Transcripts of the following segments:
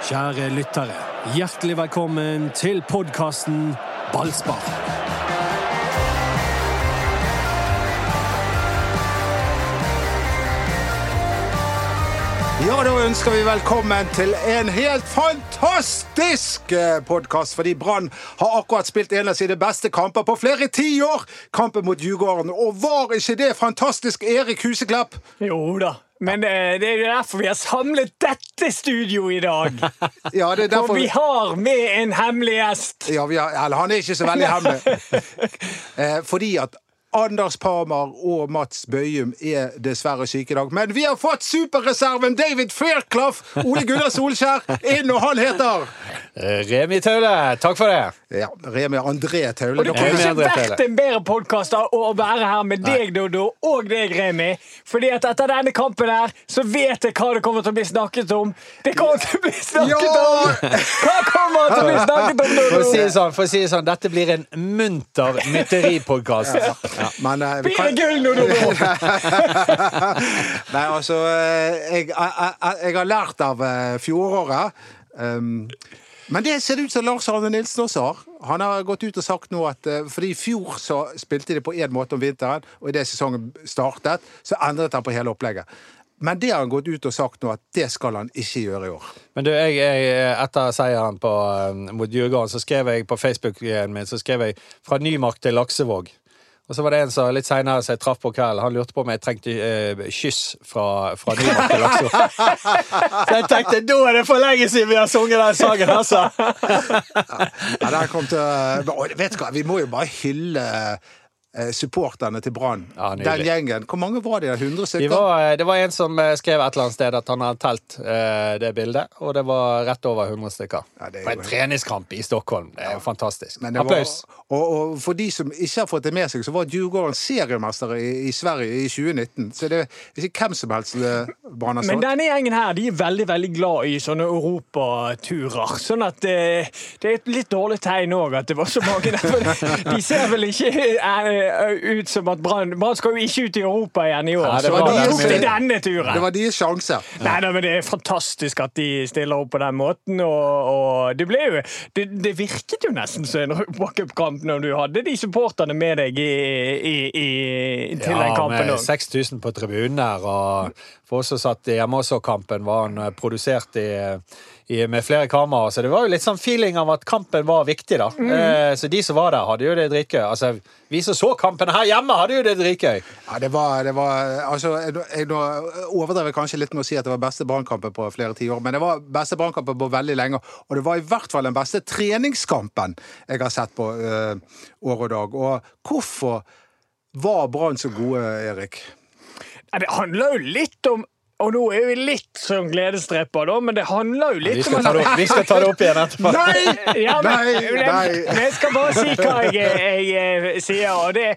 Kjære lyttere, hjertelig velkommen til podkasten Ballspar. Ja, da ønsker vi velkommen til en helt fantastisk podkast. Fordi Brann har akkurat spilt en av sine beste kamper på flere tiår. Kampen mot Djurgården. Og var ikke det fantastisk, Erik Huseklepp? Jo da. Men eh, det er jo derfor vi har samlet dette studioet i dag. Ja, det er derfor For vi har med en hemmelig gjest. Ja, vi har, eller han er ikke så veldig hemmelig. Eh, fordi at Anders Parmar og Mats Bøyum er dessverre syke i dag. Men vi har fått superreserven David Fairclough, Ole Gunnar Solskjær, inn, og han heter Remi Taule, takk for det. Ja, Remi André Taule. Og det kunne ikke vært en bedre podkast å være her med deg, Dodo, og deg, Remi. Fordi at etter denne kampen her, så vet jeg hva det kommer til å bli snakket om. Det kommer til å bli snakket Ja! om! Hva kommer til å bli snakket om, Dodo? For å si det sånn, for å si det sånn dette blir en munter mytteripodkast. Men uh, vi kan- gull nå, Dodo? Nei, altså eh, jeg, jeg, jeg, jeg har lært av eh, fjoråret. Um, men det ser det ut som Lars Arne Nilsen også har. Han har gått ut og sagt nå at eh, fordi i fjor så spilte de på én måte om vinteren, og idet sesongen startet, så endret han på hele opplegget. Men det har han gått ut og sagt nå at det skal han ikke gjøre i år. Men du, jeg, jeg, etter seieren på, mot Djurgården, så skrev jeg på Facebook-en min så skrev jeg 'Fra Nymark til Laksevåg'. Og så var det en som litt senere som jeg traff på kvelden, han lurte på om jeg trengte eh, kyss fra, fra Nymark til Laksevåg. så jeg tenkte da er det for lenge siden vi har sunget den sangen, altså! Ja, der kom til, vet du hva, Vi må jo bare hylle supporterne til Brann. Ja. Den gjengen. Hvor mange var de? der? 100 De stykker? var, det var en som eh, skrev et eller annet sted at han hadde telt eh, det bildet, og det var rett over 100 stykker. Ja, det er På en helt- treningskamp i Stockholm. Det er jo fantastisk. Men var, Applaus. og, og for de som ikke har fått det med seg, så var Djurgården seriemester i, i Sverige i 2019. Så det er ikke hvem som helst eh, Brann har Men denne gjengen her, de er veldig veldig glad i sånne europaturer. Sånn at det, det er et litt dårlig tegn òg at det var så mange der. De ser vel ikke eh, ut som at Brann Brann skal jo ikke ut i Europa igjen i år. Ja, det så var de det tok de denne turen. Det var deres sjanse. Nei, nei, men Det er fantastisk at de stiller opp på den måten. Og, og det ble jo det, det virket jo nesten som en walkup-kamp når du hadde de supporterne med deg i, i, i, til den kampen. Ja, med 6000 på tribunen der, og for oss som satt hjemme og så kampen, var han eh, produsert i, med flere kameraer. Så det var jo litt sånn feeling av at kampen var viktig, da. Mm. Eh, så de som var der, hadde jo det dritgøy. Altså, vi som så kampen her hjemme, hadde jo det dritgøy. Ja, det var, det var altså, jeg, jeg, Nå overdrev kanskje litt med å si at det var beste brannkampen på flere tiår, men det var beste brannkampen på veldig lenge. Og det var i hvert fall den beste treningskampen jeg har sett på øh, år og dag. Og hvorfor var Brann så gode, Erik? Det handler jo litt om og nå er vi litt sånn gledesdrepper, da, men det handler jo litt Vi om opp, vi skal ta det opp igjen etterpå. Nei! Ja, men, Nei, nei. Jeg skal bare si hva jeg, jeg, jeg sier. og det,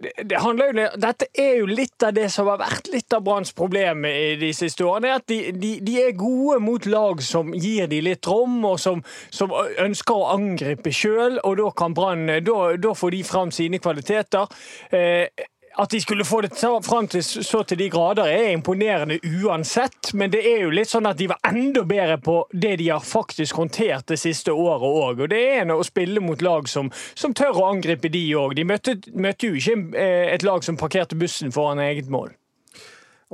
det, jo, Dette er jo litt av det som har vært litt av Branns problem i de siste årene. At de, de, de er gode mot lag som gir de litt rom, og som, som ønsker å angripe sjøl. Og da kan Brann da, da får de fram sine kvaliteter. Eh, at de skulle få det fram til så til de grader er imponerende uansett, men det er jo litt sånn at de var enda bedre på det de har faktisk håndtert det siste året òg. Og det er å spille mot lag som, som tør å angripe de òg. De møtte, møtte jo ikke eh, et lag som parkerte bussen foran eget mål.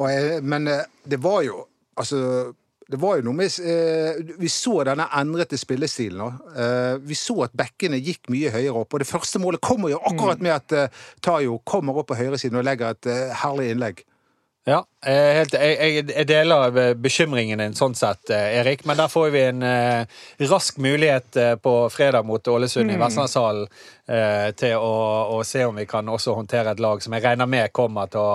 Jeg, men eh, det var jo Altså, det var jo noe med eh, Vi så denne endrete spillestilen. nå. Eh, vi så at bekkene gikk mye høyere opp. Og det første målet kommer jo akkurat med at eh, Tayo kommer opp på høyresiden og legger et eh, herlig innlegg. Ja, helt, jeg, jeg, deler eh, bekymringen din sånn sett, eh, Erik. Men der får vi en eh, rask mulighet eh, på fredag mot Ålesund i Vestlandshallen eh, til å, å se om vi kan også håndtere et lag som jeg regner med kommer til å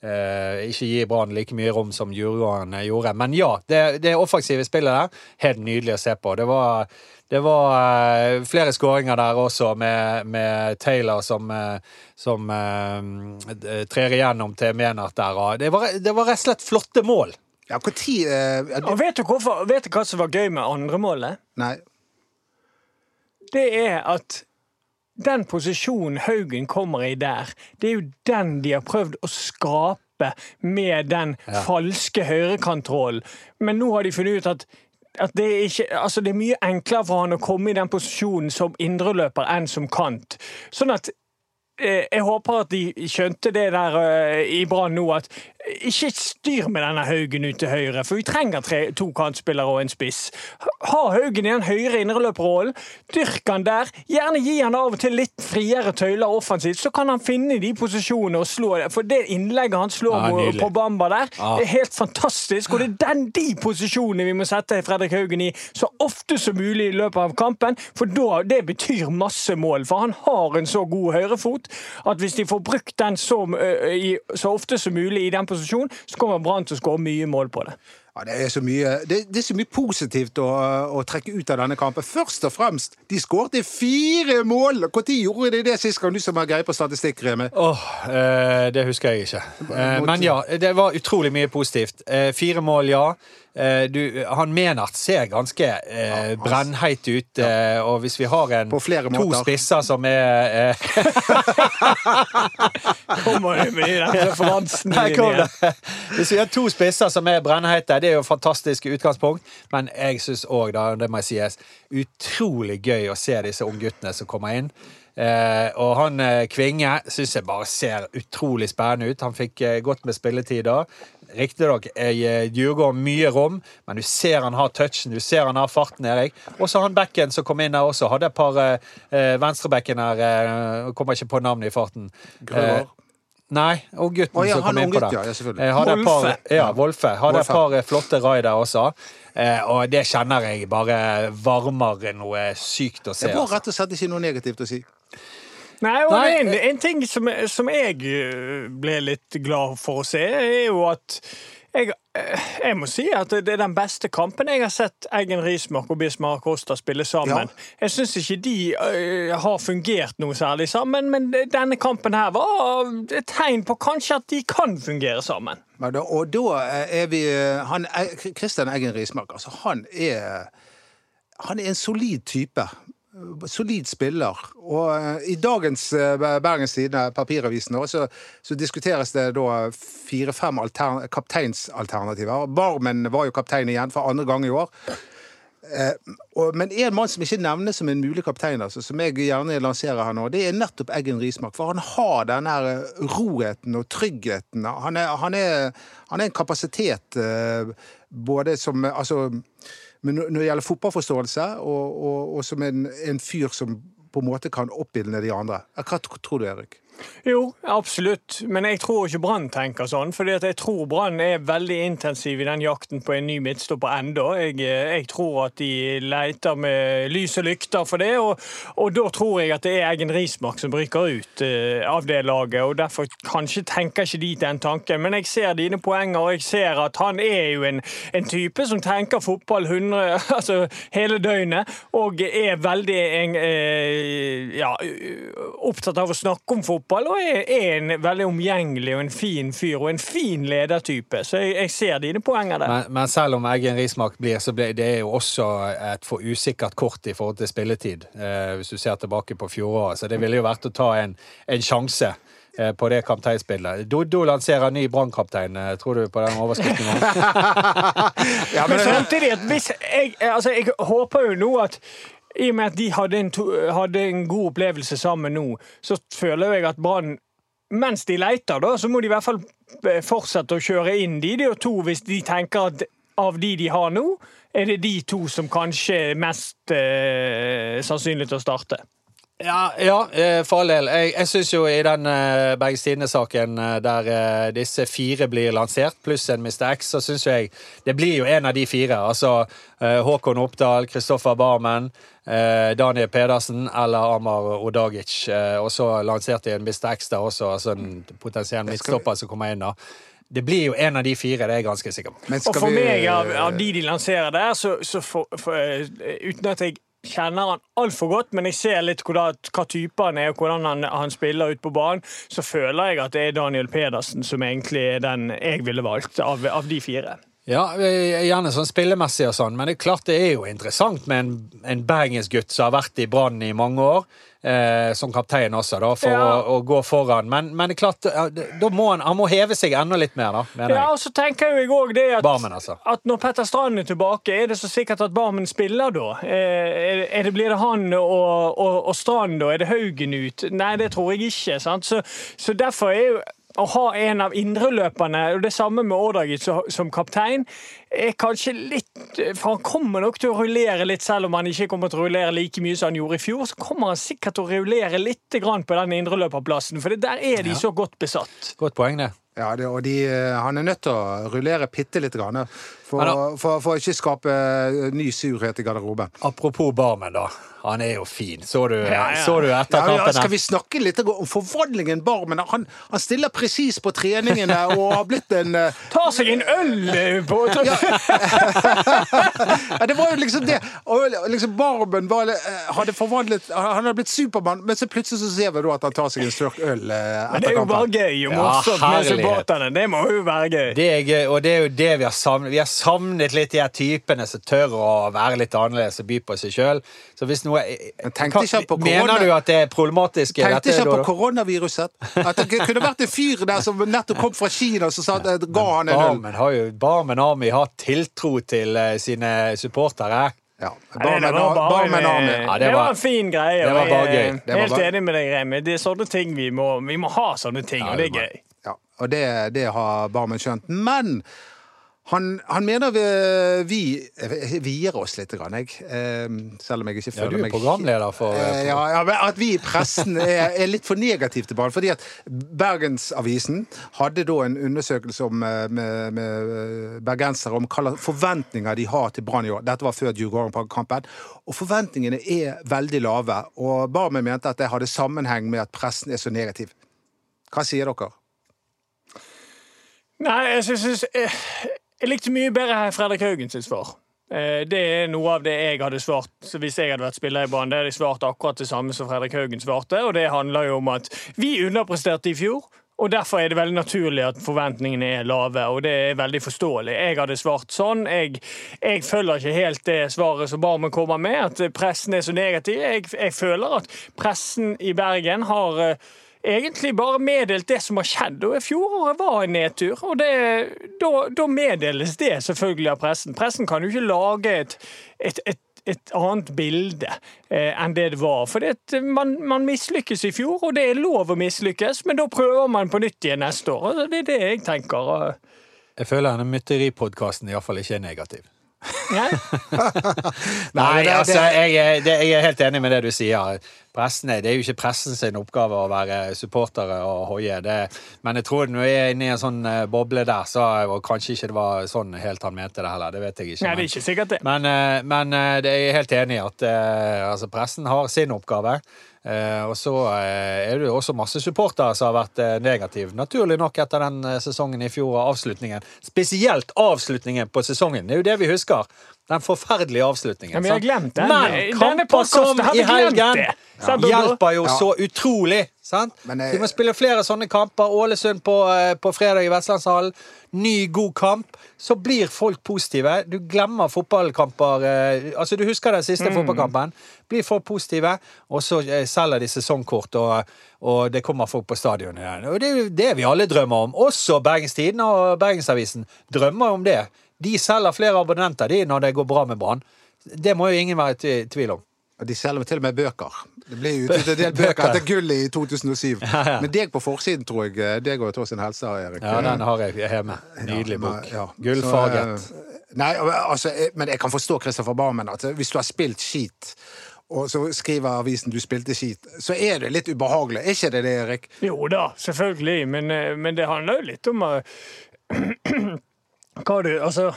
ikke gi Brann like mye rom som Djurgården gjorde. Men ja, det, det offensive spillet der, helt nydelig å se på. Det var, det var flere skåringer der også, med, med Taylor som, som trer igjennom til Menert der. og Det var, det var rett og slett flotte mål. Ja, hvor tid eh, ja, Og vet du, hvorfor, vet du hva som var gøy med andremålet? Nei. Det er at den posisjonen Haugen kommer i der, det er jo den de har prøvd å skape med den falske høyrekantrollen. Men nå har de funnet ut at at det, er ikke, altså det er mye enklere for han å komme i den posisjonen som indreløper enn som kant. Sånn at eh, jeg håper at de skjønte det der eh, i Brann nå, at ikke styr med denne Haugen ut til høyre, for vi trenger tre, to kantspillere og en spiss. Ha Haugen i den høyre indreløperrollen, dyrk han der. Gjerne gi han av og til litt friere tøyler offensivt, så kan han finne de posisjonene og slå det. For det innlegget han slår Ja, på- på Bamba der, Ja. er helt fantastisk. Og det er den, de posisjonene vi må sette Fredrik Haugen i så ofte som mulig i løpet av kampen, for da, det betyr masse mål. For han har en så god høyrefot at hvis de får brukt den så, så ofte som mulig i den posisjonen, så kommer Brann til å skåre mye mål på det. Ja, det, er så mye, det, det er så mye positivt å, å trekke ut av denne kampen. Først og fremst, de skårte fire mål! Når gjorde de det sist gang, du som har greie på statistikk, Remi? Oh, eh, det husker jeg ikke. Eh, men ja, det var utrolig mye positivt. Eh, fire mål, ja. Eh, du, han Menert ser ganske eh, brennheit ut, ja. og hvis vi har en, På flere to måter. spisser som er eh, Kommer du med den referansen din igjen? Hvis vi har to spisser som er brennheite, det er jo fantastisk utgangspunkt, men jeg syns òg, det må jeg sies, utrolig gøy å se disse ungguttene som kommer inn. Eh, og han eh, Kvinge syns jeg bare ser utrolig spennende ut. Han fikk eh, godt med spilletid da. Riktignok eh, Djurgården mye rom, men du ser han har touchen, du ser han har farten, Erik. Og så han bekken som kom inn der også. Hadde et par eh, eh, venstrebekken her, eh, kommer ikke på navnet i farten. Grøvar. Eh, Nei, og gutten oh, ja, som kom inn på det. ja, ja. Eh, hadde et par, ja, Wolfe. Hadde et par flotte raider også. Eh, og det kjenner jeg bare varmer noe sykt å se. Det var altså. rett og slett ikke noe negativt å si. Nei, og Nei, en, en ting som, som jeg eh, ble litt glad for å se, er jo at jeg, eh, jeg må si at det er den beste kampen jeg har sett Eggen Rismark og Bismar Kosta spille sammen. Jeg syns ikke de eh, har fungert noe særlig sammen, men denne kampen her var et tegn på kanskje at de kan fungere sammen. Og da er vi han, Christian Eggen Rismark, altså han er Han er en solid type. Solid spiller. Og eh, i dagens eh, Bergens Tidende, papiravisen, så, så diskuteres det da fire-fem altern- kapteinsalternativer. Barmen var jo kaptein igjen for andre gang i år. Eh, og, men en mann som ikke nevnes som en mulig kaptein, altså, som jeg gjerne lanserer her nå, det er nettopp Eggen Rismark. For han har den eh, roheten og tryggheten. Han er, han er, han er en kapasitet eh, både som Altså når det gjelder fotballforståelse, og, og, og som en, en fyr som på en måte kan oppildne de andre. Hva tror du, Erik? Jo, absolutt. Men jeg tror ikke Brann tenker sånn. fordi jeg tror Brann er veldig intensiv i den jakten på en ny midtstopper ennå. Jeg, eh, jeg tror at de leter med lys og lykter for det. Og, og da tror jeg at det er Eggen Rismark som ryker ut uh, av det laget. og Derfor kanskje tenker ikke de den tanken. Men jeg ser dine poenger, og jeg ser at han er jo en, en type som tenker fotball 100, altså hele døgnet, og er veldig en, uh, ja, opptatt av å snakke om fotball, og er, er en veldig omgjengelig og en fin fyr, og en fin ledertype. Så jeg, jeg ser dine poenger der. Men, men selv om Eggen Rismark blir, så blir det jo også et for usikkert kort i forhold til spilletid. Eh, hvis du ser tilbake på fjoråret. Så det ville jo vært å ta en, en sjanse. eh, På det kapteinspillet. Doddo lanserer ny brannkaptein. eh, Tror du på den overskriften? Ja, Men samtidig hvis jeg, altså jeg håper jo nå at i og med at de hadde en, to, hadde en god opplevelse sammen nå, så føler jeg at Brann mens de leter, da, så må de i hvert fall eh, fortsette å kjøre inn de, de og to, hvis de tenker at av de de har nå, er det de to som kanskje er mest eh, sannsynlig til å starte. Ja, ja eh, for all del. Jeg, jeg syns jo i den uh, Bergens Tidende-saken der eh, disse fire blir lansert, pluss en Mr. X, så syns jeg det blir jo en av de fire. Altså eh, Håkon Oppdal, Kristoffer Barmen, eh, Daniel Pedersen eller Amar Odagic. Eh, og så lanserte jeg en Mr. X der også, altså en potensiell midtstopper som kommer inn da. Det blir jo en av de fire, det er jeg ganske sikker på. Og for vi- meg, av, av de de lanserer der, så, så for, for, eh, uten at jeg kjenner han altfor godt, men jeg ser litt hvordan, hva type han er, og hvordan han, han spiller ut på banen, så føler jeg at det er Daniel Pedersen som egentlig er den jeg ville valgt av, av de fire. Ja, eh, gjerne sånn spillemessig og sånn, men det er klart det er jo interessant med en, en bergensgutt som har vært i Brann i mange år. Eh, som kaptein også, da, for Ja. å, å gå foran. Men, men det er klart, da må han, han må heve seg enda litt mer, da, mener Ja, jeg. og så tenker jeg òg det at, Barmen, altså. at når Petter Strand er tilbake, er det så sikkert at Barmen spiller da? Eh, Er er det, blir det han og, og, og Strand, da? Er det Haugen ut? Nei, det tror jeg ikke. sant? Så, så derfor er jo å ha en av indreløperne, og det samme med Ordagic som, som kaptein, er kanskje litt For han kommer nok til å rullere litt, selv om han ikke kommer til å rullere like mye som han gjorde i fjor. Så kommer han sikkert til å rullere litt på den indreløperplassen, for der er de så godt besatt. Godt poeng, det. Ja, det, og de, eh, han er nødt til å rullere bitte litt grann, for, for, for ikke skape eh, ny surhet i garderoben. Apropos Barmen, da. Han er jo fin. Så du, Ja, ja. Så du etter Ja, ja, skal vi snakke litt om forvandlingen Barmen? Han, han stiller presis på treningene og har blitt en eh, Tar seg en øl eh, på ja, Det var jo liksom det. Og liksom Barmen var, hadde forvandlet Han hadde blitt Supermann, men så plutselig så ser vi da at han tar seg en slurk øl eh, Men det er jo bare gøy og morsomt med supporterne. Det må jo være gøy. Det er gøy, og det er jo det vi har savnet. Vi har savnet litt de her typene som tør å være litt annerledes og by på seg sjøl. Så hvis noe Men tenkte ikke på korona? Mener du at det er problematisk? Tenkte dette, ikke på koronaviruset? At det kunne vært en fyr der som nettopp kom fra Kina, som sa at det ga han en øl. Barmen har jo Barmen Army har tiltro til eh, sine supportere. Ja, Nei, det, var bare, barmen Army. Ja, det, det var var- en fin greie. det var bare bare jeg er gøy. Helt bare- enig med deg, Remi. Det er sånne ting vi må, vi må ha. sånne ting, Ja, og det det er gøy. Ja, og det, det har Barmen skjønt. Men han, han mener vi, vi vier oss litt, grann, jeg. Eh, selv om jeg ikke føler meg Ja, du er programleder for Eh, ja, ja, At vi i pressen er, er litt for negative til barn. Fordi at Bergensavisen hadde da en undersøkelse om, eh, med, med eh, bergensere om hva forventninger de har til Brann i år. Dette var før Djurgården-kampen. Og forventningene er veldig lave. Og Barmen mente at det hadde sammenheng med at pressen er så negativ. Hva sier dere? Nei, jeg synes, eh, Jeg likte mye bedre Fredrik Haugen sitt svar. Eh, Det er noe av det jeg hadde svart hvis jeg hadde vært spiller i Brann. Det hadde jeg svart akkurat det samme som Fredrik Haugen svarte, og det handler jo om at vi underpresterte i fjor. Og Derfor er det veldig naturlig at forventningene er lave, og det er veldig forståelig. Jeg hadde svart sånn. Jeg, jeg følger ikke helt det svaret som Barmen kommer med, at pressen er så negativ. Jeg, jeg føler at pressen i Bergen har eh, egentlig bare meddelt det som har skjedd. Og fjoråret var en nedtur, og det, da, da meddeles det selvfølgelig av pressen. Pressen kan jo ikke lage et, et, et et annet bilde eh, enn det det var. For man, man mislykkes i fjor, og det er lov å mislykkes, men da prøver man på nytt igjen neste år. Det er det jeg tenker. Jeg føler denne mytteripodkasten iallfall ikke er negativ. Nei? Nei, det- det- altså, jeg, det, jeg er helt enig med det du sier. Pressen, er- det er jo ikke pressen sin oppgave å være supportere og hoie. Det, men jeg tror når jeg er inne i en sånn eh, boble der, så og kanskje ikke det var sånn helt han mente det heller. Det vet jeg ikke. Nei, det er ikke sikkert det. Men, eh, men eh, det er jeg helt enig i at altså, pressen har sin oppgave. Eh, og så eh, er det jo også masse supportere som har vært eh, negative. Naturlig nok etter den sesongen i fjor og avslutningen. Spesielt avslutningen på sesongen. Det er jo det vi husker. Den forferdelige avslutningen. Ja, har sant? glemt den. Men kamper som i helgen ja. Hjelper jo Ja. så utrolig. Sant? Men, eh, Vi må spille flere sånne kamper. Ålesund på, eh, på fredag i Vestlandshallen. Ny, god kamp. Så blir folk positive. Du glemmer fotballkamper eh, Altså, du husker den siste fotballkampen. Blir folk positive, og så selger de sesongkort, og, og det kommer folk på stadion igjen. Og det er jo det vi alle drømmer om. Også Bergens Tidende og Bergensavisen drømmer om det. De selger flere abonnenter de når det går bra med Brann. Det må jo ingen være i tvil om. De selger til og med bøker. Det ble jo utgitt en del bøker etter gullet i 2007. Men deg på forsiden, tror jeg. eh, Deg og Torstein Helsa, Erik. Ja, den har jeg hjemme. Nydelig bok. ja. Gullfarget. Eh, nei, altså, eh, men jeg kan forstå Christopher Barmen at hvis du har spilt skit, og så skriver avisen du spilte skit, så er det litt ubehagelig. Er ikke det det, Erik? Jo da, selvfølgelig, men, men det handler jo litt om hva du Altså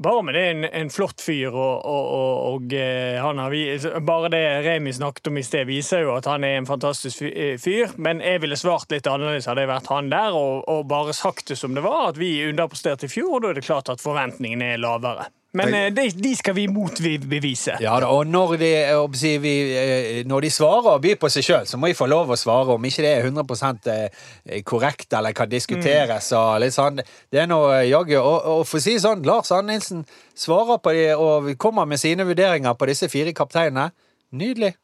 Barmen er en, en flott fyr, og, og, og, og eh, har bare det Remi snakket om i sted, viser jo at han er en fantastisk eh, fyr. Men jeg ville svart litt annerledes hadde jeg vært han der, og, og bare sagt det som det var, at vi underpresterte i fjor, og da er det klart at forventningene er lavere. Men eh, de, de skal vi motbevise. Ja da, og når de, si, vi, eh, når de svarer og byr på seg sjøl, så må de få lov å svare. Om ikke det er 100 eh, korrekt eller kan diskuteres og litt sånn. Det er noe jaggu Og, og for å si sånn, Lars Arne Nilsen svarer på de og kommer med sine vurderinger på disse fire kapteinene. Nydelig.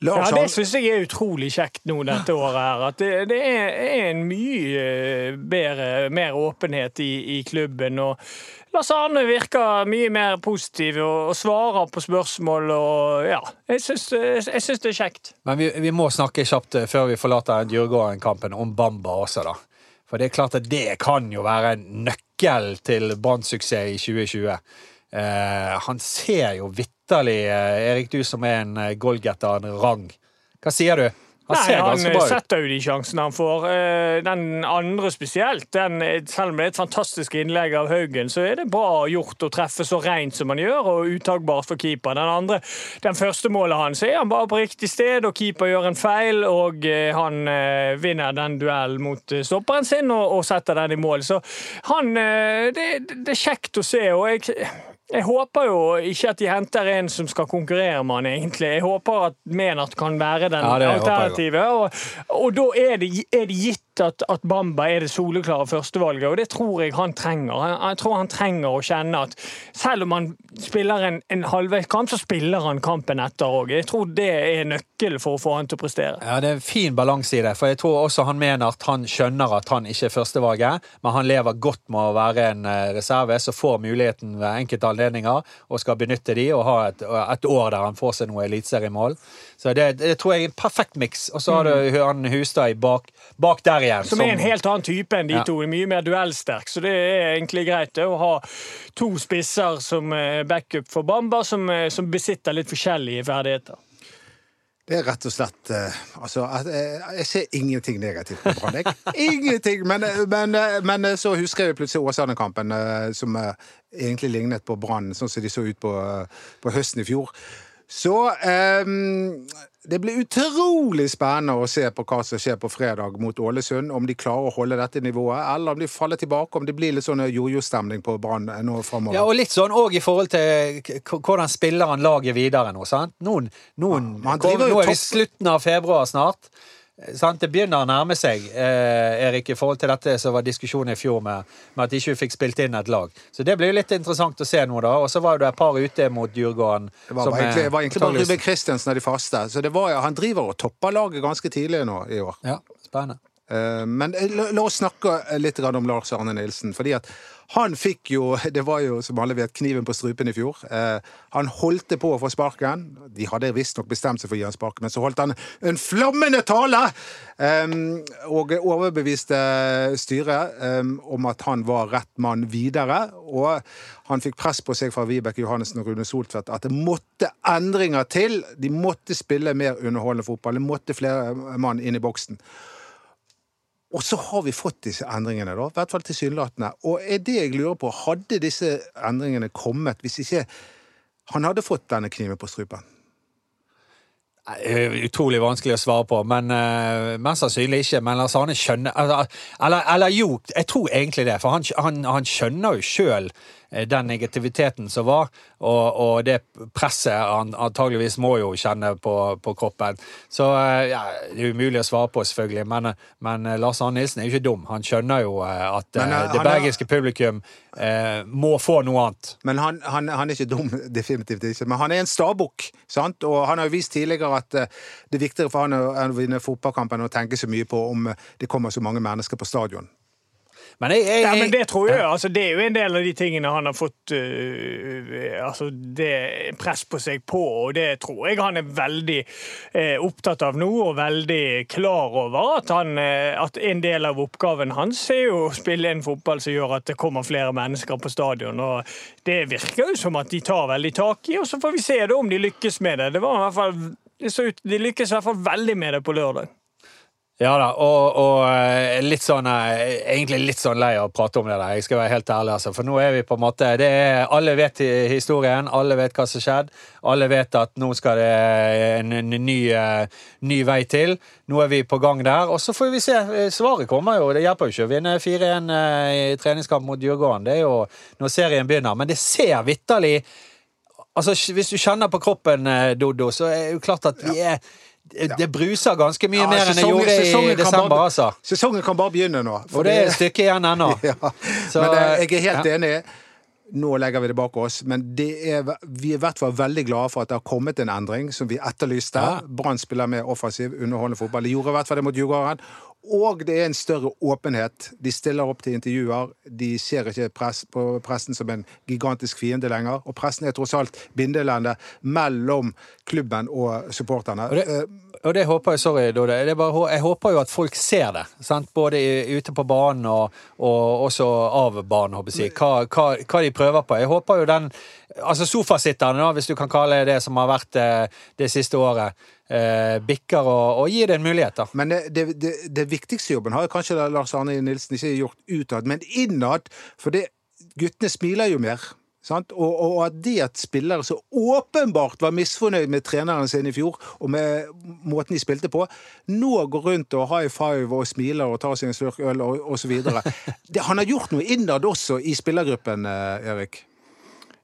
Lars, Ja, Det syns jeg er utrolig kjekt nå dette året. her, At det, det er, er en mye eh, bedre, mer åpenhet i, i klubben. og Lars Arne virker mye mer positiv og, og svarer på spørsmål. og ja, Jeg syns, det er kjekt. Men vi, vi må snakke kjapt eh, før vi forlater Djurgården-kampen om Bamba også, da. For det er klart at det kan jo være en nøkkel til Brann-suksess i 2020. Eh, han ser jo vitterlig, eh, Erik, du som er en eh, goalgetter av en rang. Hva sier du? Han Nei, ser Han setter jo de sjansene han får. Eh, Den andre spesielt. Den, selv om det er et fantastisk innlegg av Haugen, så er det bra gjort å treffe så rent som han gjør, og uttagbart for keeper. Den andre, den første målet hans, er han bare på riktig sted, og keeper gjør en feil, og han vinner den duellen mot stopperen sin og, og setter den i mål. Så han det, det er kjekt å se, og jeg jeg håper jo ikke at de henter en som skal konkurrere med han, egentlig. Jeg håper at Menart kan være den Ja, alternativet. Og, og da er det, er det gitt at, at Bamba er det soleklare førstevalget, og det tror jeg han trenger. Jeg tror han trenger å kjenne at selv om han spiller en, en halvveiskamp, så spiller han kampen etter òg. Jeg tror det er nøkkelen for å få han til å prestere. Ja, Det er en fin balanse i det, for jeg tror også han mener at han skjønner at han ikke er førstevalget, men han lever godt med å være en eh, reserve som får muligheten ved enkelte anledninger og skal benytte de og ha et, et år der han får seg noe eliteseriemål. Så det, det tror jeg er en perfekt miks. Og så har du han Hustad bak, bak der igjen. Som er en helt annen type enn de Ja. to. Mye mer duellsterk. Så det er egentlig greit det, å ha to spisser som eh, backup for Bamba, som, eh, som besitter litt forskjellige ferdigheter. Det er rett og slett eh, Altså, jeg ser ingenting negativt på Brann. Ingenting! Men, men, men så husker jeg plutselig Åsane-kampen, som egentlig lignet på Brann, sånn som de så ut på, på høsten i fjor. Så um, det blir utrolig spennende å se på hva som skjer på fredag mot Ålesund. Om de klarer å holde dette nivået, eller om de faller tilbake. Om det blir litt sånn jojo-stemning på Brann nå framover. Ja, og litt sånn òg i forhold til hvordan spiller han laget videre nå. sant? Noen, noen, Ja, jo nå er vi i slutten av februar snart. Eh, Sant? Det begynner å nærme seg, eh, Erik, i forhold til dette som var diskusjonen i fjor med, med at de ikke fikk spilt inn et lag. Så det blir jo litt interessant å se nå, da. Og så var jo det et par ute mot Djurgården. Det var, som, egentlig, eh, det var egentlig bare Ruben Christensen av de faste. Så det var, han driver og topper laget ganske tidlig nå i år. Ja, spennende. Eh, Men eh, la, la oss snakke litt om Lars Arne Nilsen. fordi at han fikk jo, det var jo som alle vet, kniven på strupen i fjor. Eh, Han holdt på å få sparken. De hadde visstnok bestemt seg for å gi han sparken, men så holdt han en flammende tale! eh, Og overbeviste styret eh, om at han var rett mann videre. Og han fikk press på seg fra Vibeke Johannessen og Rune Soltvedt at det måtte endringer til. De måtte spille mer underholdende fotball. Det måtte flere mann inn i boksen. Og så har vi fått disse endringene, da, i hvert fall tilsynelatende. Og er det jeg lurer på, hadde disse endringene kommet hvis ikke han hadde fått denne kniven på strupen? Utrolig vanskelig å svare på, men uh, mest sannsynlig ikke. Men Lars Arne skjønner eller, eller, eller jo, jeg tror egentlig det. For han, han, han skjønner jo sjøl den negativiteten som var, og, og det presset han antageligvis må jo kjenne på, på kroppen. Så eh, ja, det er umulig å svare på, selvfølgelig, men, men eh, Lars Arne Nilsen er jo ikke dum. Han skjønner jo eh, at Men, eh, eh, det bergiske er- publikum uh, må få noe annet. Men han, han, han er ikke dum, definitivt ikke. Men han er en stabukk, sant? Og han har jo vist tidligere at eh, det er viktigere for han å, vinne fotballkampen enn å tenke så mye på om eh, det kommer så mange mennesker på stadion. Men jeg, jeg, Ja, men det tror jeg, altså Det er jo en del av de tingene han har fått uh, altså det press på seg på, og det tror jeg han er veldig uh, opptatt av nå, og veldig klar over at, han, uh, at en del av oppgaven hans er jo å spille en fotball som gjør at det kommer flere mennesker på stadion. og Det virker jo som at de tar veldig tak i, og så får vi se da om de lykkes med det. Det var i hvert fall, det så ut, De lykkes i hvert fall veldig med det på lørdag. Ja da, og, og eh, litt sånn eh, Egentlig litt sånn lei av å prate om det der, jeg skal være helt ærlig, altså. For nå er vi på en måte det er, Alle vet historien, alle vet hva som skjedde. Alle vet at nå skal det en, en ny, eh, ny vei til. Nå er vi på gang der, og så får vi se. Eh, Svaret kommer jo. Det hjelper jo ikke å vinne 4-1 eh, i treningskamp mot Djurgården. Det er jo når serien begynner. Men det ser vitterlig Altså, Hvis du kjenner på kroppen, Dodo, så er det jo klart at vi er Det bruser ganske mye Ja, mer enn det gjorde i desember, bare- altså. Sesongen kan bare begynne nå. for det er et stykke igjen ennå. Ja, Så, men eh, jeg er helt ja. enig. Nå legger vi det bak oss, men det er, vi er i hvert fall veldig glade for at det har kommet en endring som vi etterlyste. Ja. Brann spiller mer offensiv, underholdende fotball. De gjorde i hvert fall det mot Djurgården. Og det er en større åpenhet. De stiller opp til intervjuer. De ser ikke press, på pressen som en gigantisk fiende lenger. Og pressen er tross alt bindelendet mellom klubben og supporterne. Og det, og det håper jeg, sorry, Dode. det bare, jeg håper jo at folk ser det. Sant? Både ute på banen og, og også av banen, håper jeg. Hva, hva, hva de prøver på. Jeg håper jo den Altså sofasitterne, hvis du kan kalle det det som har vært eh, det siste året, eh, bikker og, og gir det en mulighet, da. Men det, det, det, det viktigste jobben har kanskje Lars Arne Nilsen ikke gjort utad, men innad. For det, guttene smiler jo mer. Sant? Og, og at det at spillere så åpenbart var misfornøyd med treneren sin i fjor, og med måten de spilte på, nå går rundt og high five og smiler og tar seg en slurk øl og osv. Han har gjort noe innad også i spillergruppen, eh, Erik.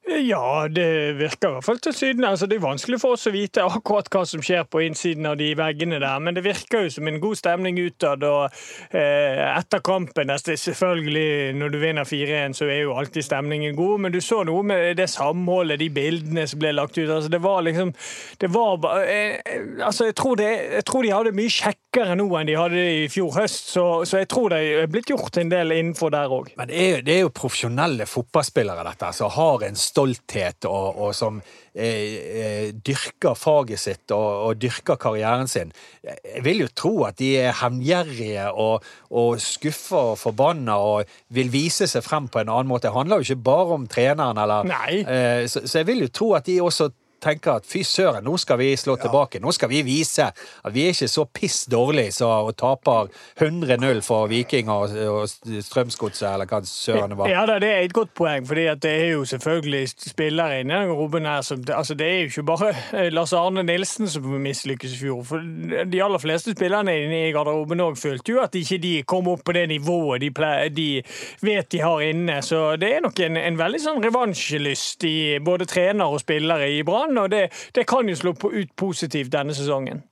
Ja, det virker i hvert fall til syden. Altså, det er vanskelig for oss å vite akkurat hva som skjer på innsiden av de veggene der, men det virker jo som en god stemning utad. Og eh, etter kampen Selvfølgelig, når du vinner 4-1, så er jo alltid stemningen god, men du så noe med det samholdet, de bildene som ble lagt ut. Altså, det var liksom Det var bare eh, Altså, jeg tror, det, jeg tror de hadde mye kjekkere nå enn de hadde i fjor høst, så, så jeg tror det er blitt gjort en del innenfor der òg. Men det er, det er jo profesjonelle fotballspillere, dette, som har en stolthet, og, og som eh, eh, dyrker faget sitt og, og dyrker karrieren sin. Jeg vil jo tro at de er hevngjerrige og, og skuffa og forbanna og vil vise seg frem på en annen måte. Det handler jo ikke bare om treneren, eller. Eh, så, så jeg vil jo tro at de også tenker at fy søren, nå skal vi slå tilbake. Nå skal vi vise at vi er ikke så piss dårlige så, og taper 100-0 for Viking og, og Strømsgodset, eller hva søren det var. Ja, da, det er et godt poeng, for det er jo selvfølgelig spillere inni den garderoben her som altså Det er jo ikke bare Lars Arne Nilsen som mislykkes i fjor. For de aller fleste spillerne inne i garderoben òg følte jo at ikke de kom opp på det nivået de, pleier, de vet de har inne. Så det er nok en, en veldig sånn revansjelyst i både trener og spillere i Brann, og det, det kan jo slå på ut positivt denne sesongen.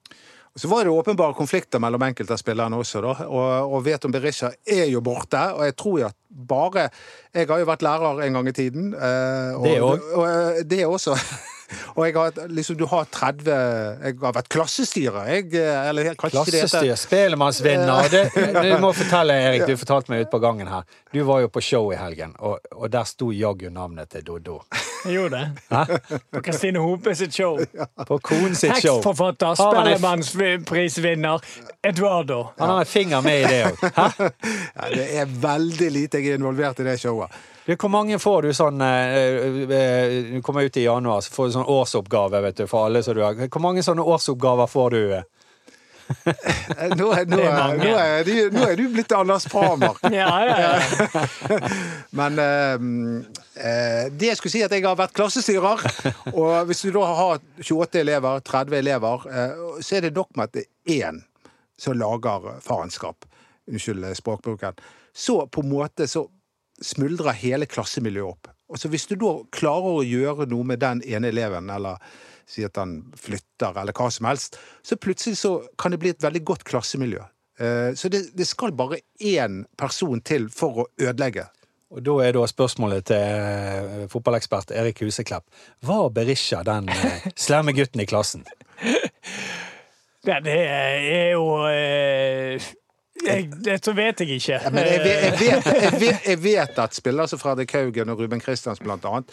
Så var det åpenbare konflikter mellom enkelte av spillerne også, da. Og, og Veton Berisha er jo borte. Og jeg tror jo at bare Jeg har jo vært lærer en gang i tiden. eh, Og, Det òg. og, og, det også. Og jeg har, liksom, du har 30 Jeg har vært klassestyrer, jeg. eh, Eller kanskje ikke det heter Klassestyr, spelemannsvinner. Det, du må fortelle, Erik, du fortalte meg ute på gangen her. Du var jo på show i helgen, og, og der sto jaggu navnet til Doddo. Jeg gjorde det. På Kristine Hope sitt show. På konen sitt show. Tekstforfatter, Har Spellemannsprisvinner Eduardo. Han har en finger med i det òg. ja, Det er veldig lite jeg er involvert i det showet. Du, Hvor mange får du sånn eh, eh, Du kommer ut i januar, så får du sånn årsoppgave vet du, for alle som du har. Hvor mange sånne årsoppgaver får du? eh? Eh, Nå, er- nå, er nå, er, du, nå er du blitt Anders Pramer. Ja, ja, ja. Men eh, eh, det jeg skulle si at jeg har vært klassestyrer. Og hvis du da har 28 elever, 30 elever, eh, så er det nok med at det er én som lager farenskap. Unnskyld eh, språkbruken. Så på en måte så smuldrer hele klassemiljøet opp. Og så hvis du da klarer å gjøre noe med den ene eleven, eller si at han flytter, eller hva som helst, så plutselig så kan det bli et veldig godt klassemiljø. Eh, Så det, det skal bare én person til for å ødelegge Og da er da spørsmålet til eh, fotballekspert Erik Huseklepp. Var Berisha den eh, slemme gutten i klassen? Ja, det er jo eh, jeg, Det vet jeg ikke. Ja, men jeg, vet- jeg, vet, jeg, vet, jeg vet at spillere som Fredrik Haugen og Ruben Kristians blant annet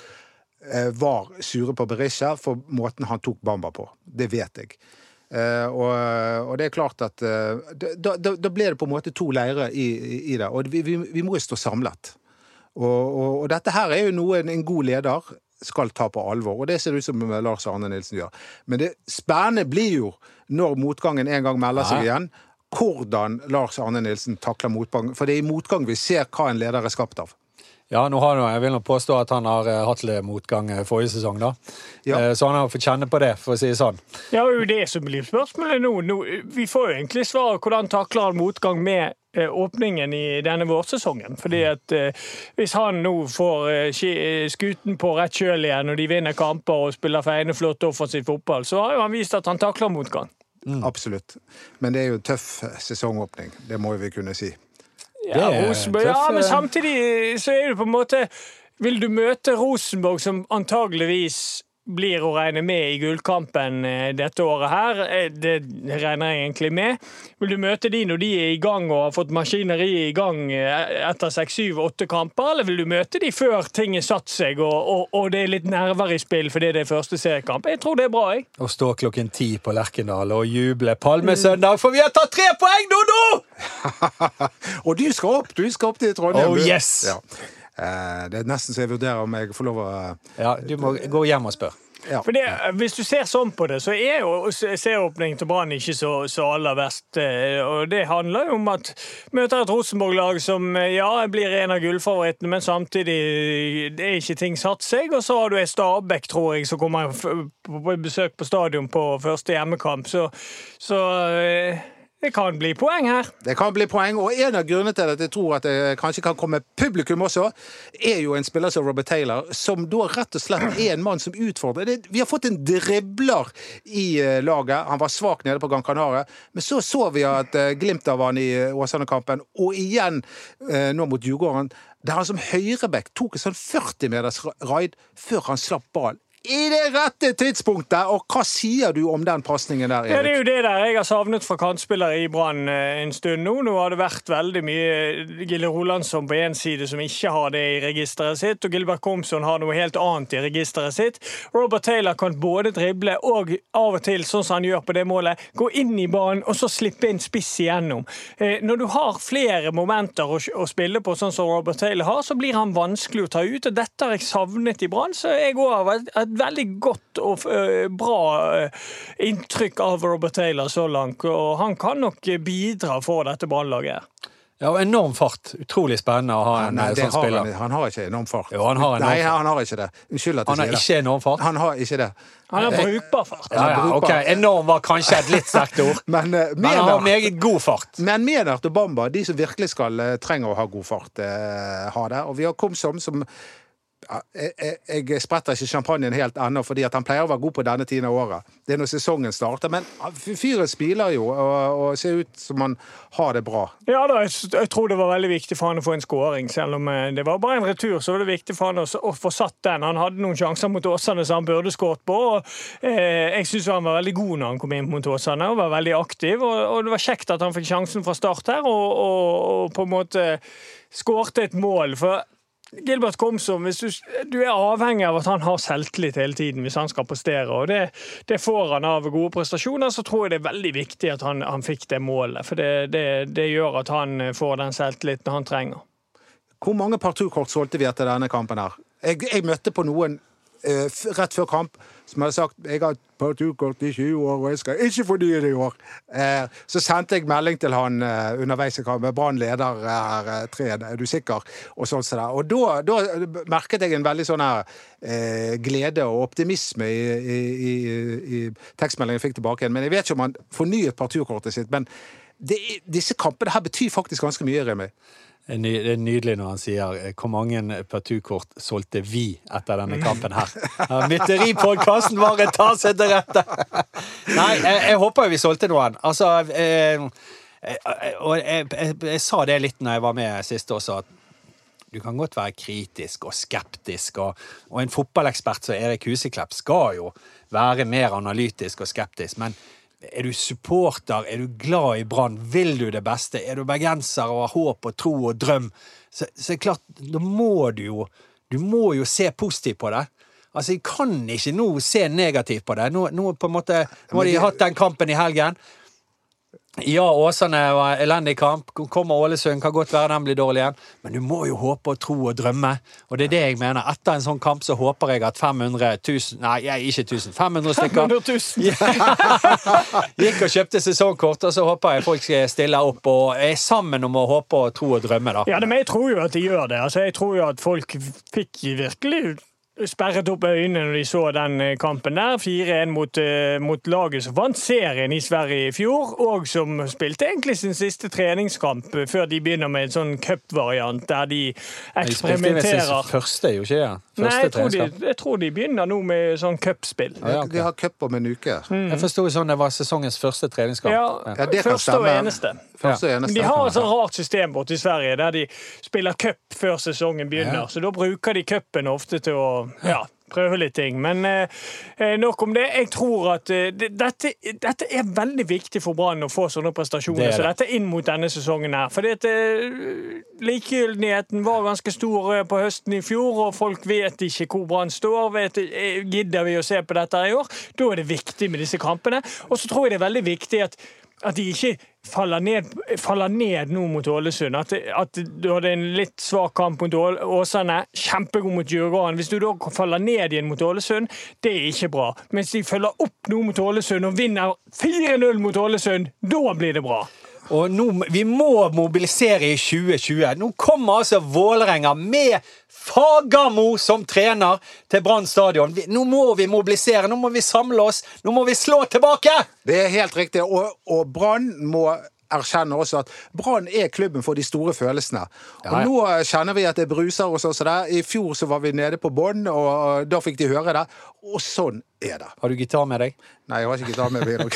eh, var sure på Berisha for måten han tok Bamba på. Det vet jeg. Eh, og, og det er klart at eh, da, da, da ble det på en måte to leirer i, i, i det. Og vi, vi, vi må jo stå samlet. Og, og, og dette her er jo noe en, en god leder skal ta på alvor, og det ser det ut som Lars Arne Nilsen gjør. Men det spennende blir jo, når motgangen en gang melder seg igjen, hvordan Lars Arne Nilsen takler motgang. For det er i motgang vi ser hva en leder er skapt av. Ja, nå har, jeg vil nå påstå at han har eh, hatt litt motgang eh, forrige sesong, da. Ja. Eh, Så han har fått kjenne på det, for å si det sånn. Ja, det er jo det som blir spørsmålet nå. nå. Vi får jo egentlig svar hvordan takler han motgang med åpningen i denne vårsesongen. Fordi at eh, Hvis han nå får eh, skuten på rett kjøl igjen, og de vinner kamper og spiller feiende flott offensiv fotball, så har jo han vist at han takler motgang. Absolutt. Men det er jo en tøff eh, sesongåpning. Det må vi kunne si. Ja, Rosenborg, ja, men eh. samtidig så er det på en måte Vil du møte Rosenborg, som antageligvis blir å regne med i gullkampen eh, dette året her, eh, det regner jeg egentlig med. Vil du møte de når de er i gang og har fått maskineriet i gang eh, etter seks, syv, åtte kamper, eller vil du møte de før ting er satt seg og, og, og det er litt nerver i spill fordi det er første seriekamp? Jeg tror det er bra, jeg. Å stå klokken ti på Lerkendal og juble Palmesøndag, for vi har tatt tre poeng, Dodo! Og du skal opp! Du skal opp til Trondheim. Oh, yes! Ja. Eh, Det er nesten så jeg vurderer om jeg får lov å Ja, du må gå hjem og spørre. ja. For det, Hvis du ser sånn på det, så er jo serieåpningen til Brann ikke så, så aller verst. eh, Og det handler jo om at møter et Rosenborg-lag som eh, ja, blir en av gullfavorittene, men samtidig det er ikke ting satt seg. Og så har du ei Stabæk, tror jeg, som kommer på besøk på stadion på første hjemmekamp. Så, så eh, det kan bli poeng her. Det kan bli poeng, og en av grunnene til at jeg tror at det kanskje kan komme publikum også, er jo en spiller som Robert Taylor, som da rett og slett er en mann som utfordrer. Vi har fått en dribler i eh, laget. Han var svak nede på Gran Canaria, men så så vi at eh, glimt av han i eh, Åsane-kampen, og igjen nå mot Djurgården, der han som høyreback tok en sånn 40 meters raid før han slapp ball. I det rette tidspunktet! Og hva sier du om den pasningen der, Ja, Det er jo det der jeg har savnet fra kantspillere i Brann eh, en stund nå. Nå har det vært veldig mye Gille Rolandsson på én side som ikke har det i registeret sitt, og Gilbert Komsson har noe helt annet i registeret sitt. Robert Taylor kan både drible og av og til, sånn som han gjør på det målet, gå inn i banen og så slippe en spiss igjennom. Eh, Når du har flere momenter å, spille på, sånn som Robert Taylor har, så blir han vanskelig å ta ut, og dette har jeg savnet i Brann. Så jeg går av et, et veldig godt og eh, bra eh, inntrykk av Robert Taylor så langt, og han kan nok bidra for dette brannlaget. Ja, og enorm fart. Utrolig spennende å ha en Nei, eh, sånn har spiller. han, han har ikke enorm fart. Jo, han har enorm Nei, han har ikke det. Unnskyld at jeg Han har sier det. ikke enorm fart. Han har ikke det. Han har brukbar fart. Ja, ja, ok, Enorm var kanskje et litt sterkt ord. Men, uh, Men han har meget god fart. men Menart og Bamba, de som virkelig skal uh, trenger å ha god fart, uh, har det. Og vi har Komsom som ja, jeg, jeg, spretter ikke champagnen helt ennå, fordi han pleier å være god på denne tiden av året. Det er når sesongen starter. Men fyret fyren spiller jo, og, og ser ut som han har det bra. Ja da, jeg, jeg tror det var veldig viktig for han å få en skåring. Selv om eh, det var bare en retur, så var det viktig for han å, å få satt den. Han hadde noen sjanser mot Åsane som han burde skåret på. og eh, Jeg syns han var veldig god når han kom inn mot Åsane og var veldig aktiv. Og, og det var kjekt at han fikk sjansen fra start her og, og på en måte skårte et mål. For Gilbert Komsom, hvis du, du er avhengig av at han har selvtillit hele tiden hvis han skal prestere, og det, det får han av gode prestasjoner, så tror jeg det er veldig viktig at han, han fikk det målet. For det, det, det gjør at han får den selvtilliten han trenger. Hvor mange parturkort solgte vi etter denne kampen her? Jeg, jeg møtte på noen eh, rett før kamp som hadde sagt jeg har parturkort i 20 år, og jeg skal ikke fornye det i år. Eh, så sendte jeg melding til han eh, underveis i kampen. Brann leder er eh, tre, er du sikker? Og sånn så. Og da, da merket jeg en veldig sånn her eh, glede og optimisme i, i, i, i tekstmeldingen jeg fikk tilbake igjen. Men jeg vet ikke om han fornyet parturkortet sitt. Men det, disse kampene her betyr faktisk ganske mye, Remi. Det er nydelig når han sier eh, hvor mange partukort solgte vi etter denne kampen her. Mytteripodkasten bare tar seg til rette! Nei, jeg, jeg håper vi solgte noen. Altså eh, eh, Og jeg, jeg, jeg sa det litt når jeg var med sist også, at du kan godt være kritisk og skeptisk, og, og en fotballekspert som Erik Huseklepp skal jo være mer analytisk og skeptisk, men er du supporter, er du glad i Brann, vil du det beste, er du bergenser og har håp og tro og drøm, så, så er det klart, da må du jo Du må jo se positivt på det. Altså, Jeg kan ikke nå se negativt på det. Nå, nå på en måte, nå har de hatt den kampen i helgen. Ja, Åsane var elendig kamp. Kommer Ålesund, kan godt være den blir dårlig igjen. Men du må jo håpe og tro og drømme. Og det er det jeg mener. Etter en sånn kamp så håper jeg at 500 000 Nei, ikke 1000. 500 stykker 500 000. gikk og kjøpte sesongkort, og så håper jeg folk stiller opp og er sammen om å håpe og tro og drømme, da. Ja, men jeg tror jo at de gjør det. Altså, jeg tror jo at folk fikk virkelig sperret opp øynene når de så den eh, kampen der. 4-1 mot, eh, mot laget som vant serien i Sverige i fjor, og som spilte egentlig sin siste treningskamp eh, før de begynner med en sånn cupvariant der de eksperimenterer. første, jo ikke det? Nei, jeg tror, de, jeg tror de begynner nå med sånn cupspill. Ja, okay. De har cup om en uke. Jeg forsto sånn det var sesongens første treningskamp. Ja, Ja, det kan første og stemme. eneste. Første og eneste. De har et sånt rart system borte i Sverige der de spiller cup før sesongen begynner. Ja. Så da bruker de cupen ofte til å ja, prøve litt ting. Men eh, eh, nok om det. Jeg tror at eh, det, dette, dette er veldig viktig for Brann å få sånne prestasjoner. Det er Så dette dette inn mot denne sesongen her. At eh, likegyldigheten var ganske stor eh, på høsten i fjor, og folk vet ikke hvor Brann står. Vet, gidder vi å se på dette i år? Da er det viktig med disse kampene. Og så tror jeg det er veldig viktig at at de ikke faller ned, faller ned nå mot Ålesund. At, at du hadde en litt svak kamp mot Åsane, kjempegod mot Djurgården. Hvis du da faller ned igjen mot Ålesund, det er ikke bra. Mens de følger opp nå mot Ålesund og vinner 4-0 mot Ålesund, da blir det bra. Og nå, vi må mobilisere i 2020. Nå kommer altså Vålerenga med Fagermo som trener til Brann stadion. Nå må vi mobilisere, nå må vi samle oss, nå må vi slå tilbake! Det er helt riktig. Og, og Brann må erkjenne også at Brann er klubben for de store følelsene. Og Ja, ja. nå kjenner vi at det bruser hos oss. I fjor så var vi nede på bånn, og da fikk de høre det. Og sånn er det. Har du gitar med deg? Nei, jeg har ikke gitar med meg.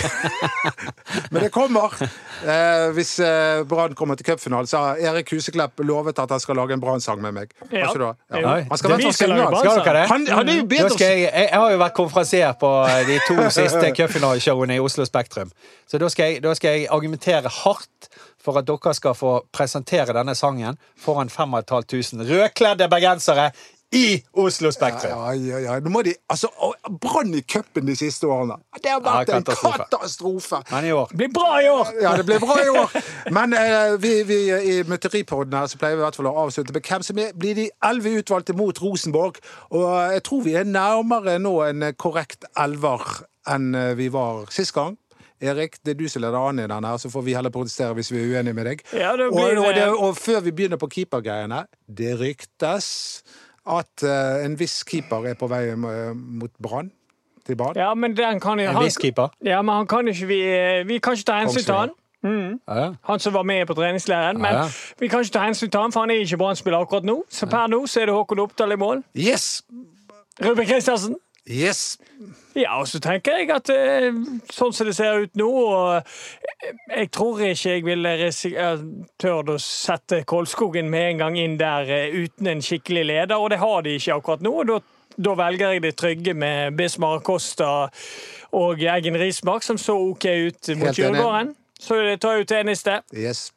Men det kommer. Eh, hvis eh, Brann kommer til cupfinalen, så har Erik Huseklepp lovet at han skal lage en Brann-sang med meg. Ja. ikke du det? Han skal være skal dere det? Han, han er jo bedre skal jeg, jeg, jeg har jo vært konferansier på de to siste cupfinaleshowene i Oslo Spektrum. Så da skal, jeg, da skal jeg argumentere hardt for at dere skal få presentere denne sangen foran 5500 rødkledde bergensere i Oslo Spektrum. Ja, ja, ja. Nå må de, altså, og Brann i cupen de siste årene. Det har vært Ja, en katastrofe. katastrofe. Men i år Det blir bra i år! Ja, det blir bra i år. Men eh, vi, vi, i Mytteripodden her så pleier vi i hvert fall å avslutte med hvem som er, blir de elleve utvalgte mot Rosenborg. Og eh, jeg tror vi er nærmere nå en eh, korrekt elver enn eh, vi var sist gang. Erik, det er du som leder an i den her, så får vi heller protestere hvis vi er uenige med deg. Ja, det blir og, det, det. og før vi begynner på keepergreiene Det ryktes at eh, en viss keeper er på vei eh, mot Brann. Til Brann. Ja, men den kan jo En viss keeper. Ja, men han kan ikke vi Vi kan ikke ta hensyn til han. Ja, ja. Han som var med på treningsleiren. Men Ja, ja. vi kan ikke ta hensyn til han, for han er ikke Brann-spiller akkurat nå. Så per nå så er det Håkon Oppdal i mål. Yes! Ruben Kristiansen. Yes! Ja, og så tenker jeg at eh, sånn som det ser ut nå og eh, Jeg tror ikke jeg ville tørt å sette Kolskogen med en gang inn der eh, uten en skikkelig leder, og det har de ikke akkurat nå. da da velger jeg det trygge med Bismar Costa og Eggen Rismark, som så OK ut mot. Djurgården. Så det tar ut eneste. yes.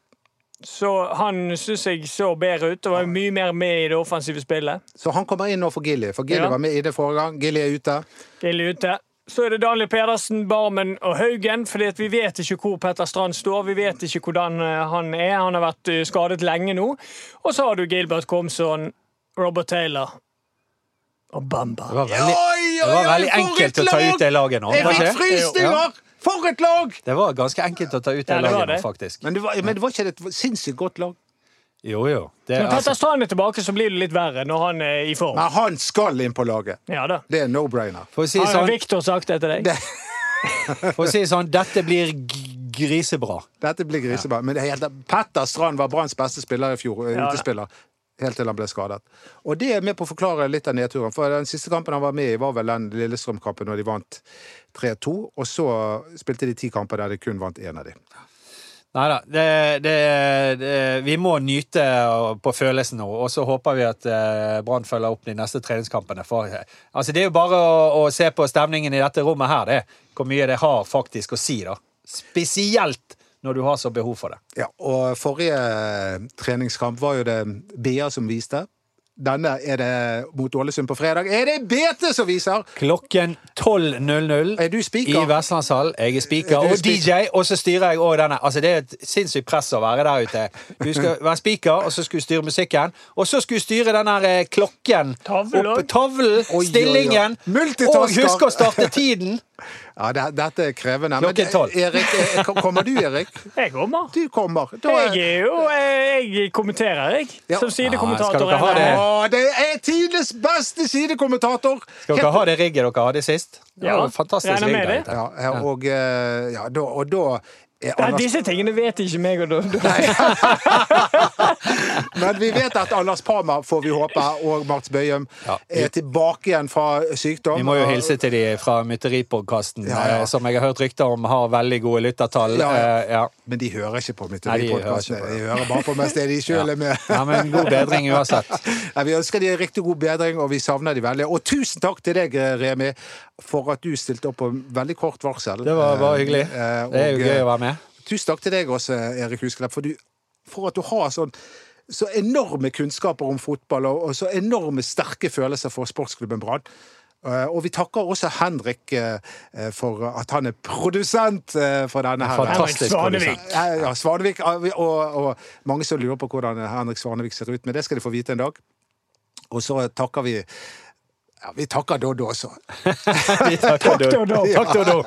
Så han syns jeg så bedre ut og var mye mer med i det offensive spillet. Så han kommer inn nå for Gilly, for Gilly Ja. var med i det forrige gang. Gilly er ute. Gilly ute. Så er det Daniel Pedersen, Barmen og Haugen. fordi vi vet ikke hvor Petter Strand står. Vi vet ikke hvordan eh, han er. Han har vært eh, skadet lenge nå. Og så har du Gilbert Komson, Robert Taylor og Bamba. Det var veldig, det var veldig enkelt å ta ut det laget nå. Jeg var fikk frysninger! For et lag! Det var ganske enkelt å ta ut det Ja, det laget det. faktisk. Men det var, men det var ikke et sinnssykt godt lag. Jo, jo. Det, Når Petter altså, Strand er tilbake, så blir det litt verre når han er i form. Men han skal inn på laget. Ja da. Det er no-brainer. si Har sånn, Victor sagt det til deg? Det- for å si det sånn, dette blir g- grisebra. Dette blir grisebra. Men det er helt, Petter Strand var Branns beste spiller i fjor. Ja, da. utespiller. Helt til han ble skadet. Og det er med på å forklare litt av nedturen. For den siste kampen han var med i, var vel den Lillestrøm-kampen når de vant 3-2. Og så spilte de ti kamper der de kun vant én av dem. Nei da. Det, det, det, vi må nyte på følelsen nå, og så håper vi at eh, Brann følger opp de neste treningskampene. For, eh, altså, det er jo bare å, å se på stemningen i dette rommet her, det. Hvor mye det har faktisk å si, da. Spesielt når du har så behov for det. Ja, og forrige treningskamp var jo det Bea som viste. Denne er det mot Ålesund på fredag. Er det BT som viser? Klokken 12.00 Er du speaker? i Vestlandshall. Jeg er speaker Er og DJ, og så styrer jeg også denne. Altså, det er et sinnssykt press å være der ute. Du skal være speaker, og så skal du styre musikken. Og så skal du styre den eh, klokken. Tavlen. Opp, tavlen, oi, oi. stillingen. Og husk å starte tiden! Ja, det, dette er krevende. Men. Erik, eh, kommer du, Erik? Jeg kommer. Du kommer. Da Jeg er jo eh, Jeg kommenterer, jeg. Ja. Som sidekommentator. Ja, det? Å, det er tidenes beste sidekommentator! Skal dere ha det rigget dere hadde sist? Det var Ja, fantastisk rigg. Ja, og, eh, ja, da, og da Ja, disse tingene vet ikke meg og du. Men vi vet at Anders Parma, får vi håpe, og Mats Bøyum Ja. er tilbake igjen fra sykdom. Vi må jo hilse til de fra Mytteripodkasten, Ja, ja. eh, som jeg har hørt rykter om har veldig gode lyttertall. Ja, ja. Eh, ja. Men de hører ikke på Mytteripodkasten. de. De hører bare på mens det er de sjøl er med. ja, men god bedring uansett. Nei, vi ønsker de riktig god bedring, og vi savner de veldig. Og tusen takk til deg, Remi, for at du stilte opp på veldig kort varsel. Det var bare hyggelig. Eh, Det er jo gøy å være med. Tusen takk til deg også, Erik Husklepp, for, du, for at du har sånn så enorme kunnskaper om fotball og, og så enorme sterke følelser for sportsklubben Brann. Eh, og vi takker også Henrik eh, for at han er produsent eh, for denne her. Fantastisk Svanevik. Ja, Svanevik, og, og, mange som lurer på hvordan Henrik Svanevik ser ut, men det skal de få vite en dag. Og så takker vi ja, Vi takker Doddo også. Vi takker Takk, Doddo. Takk, Dodo.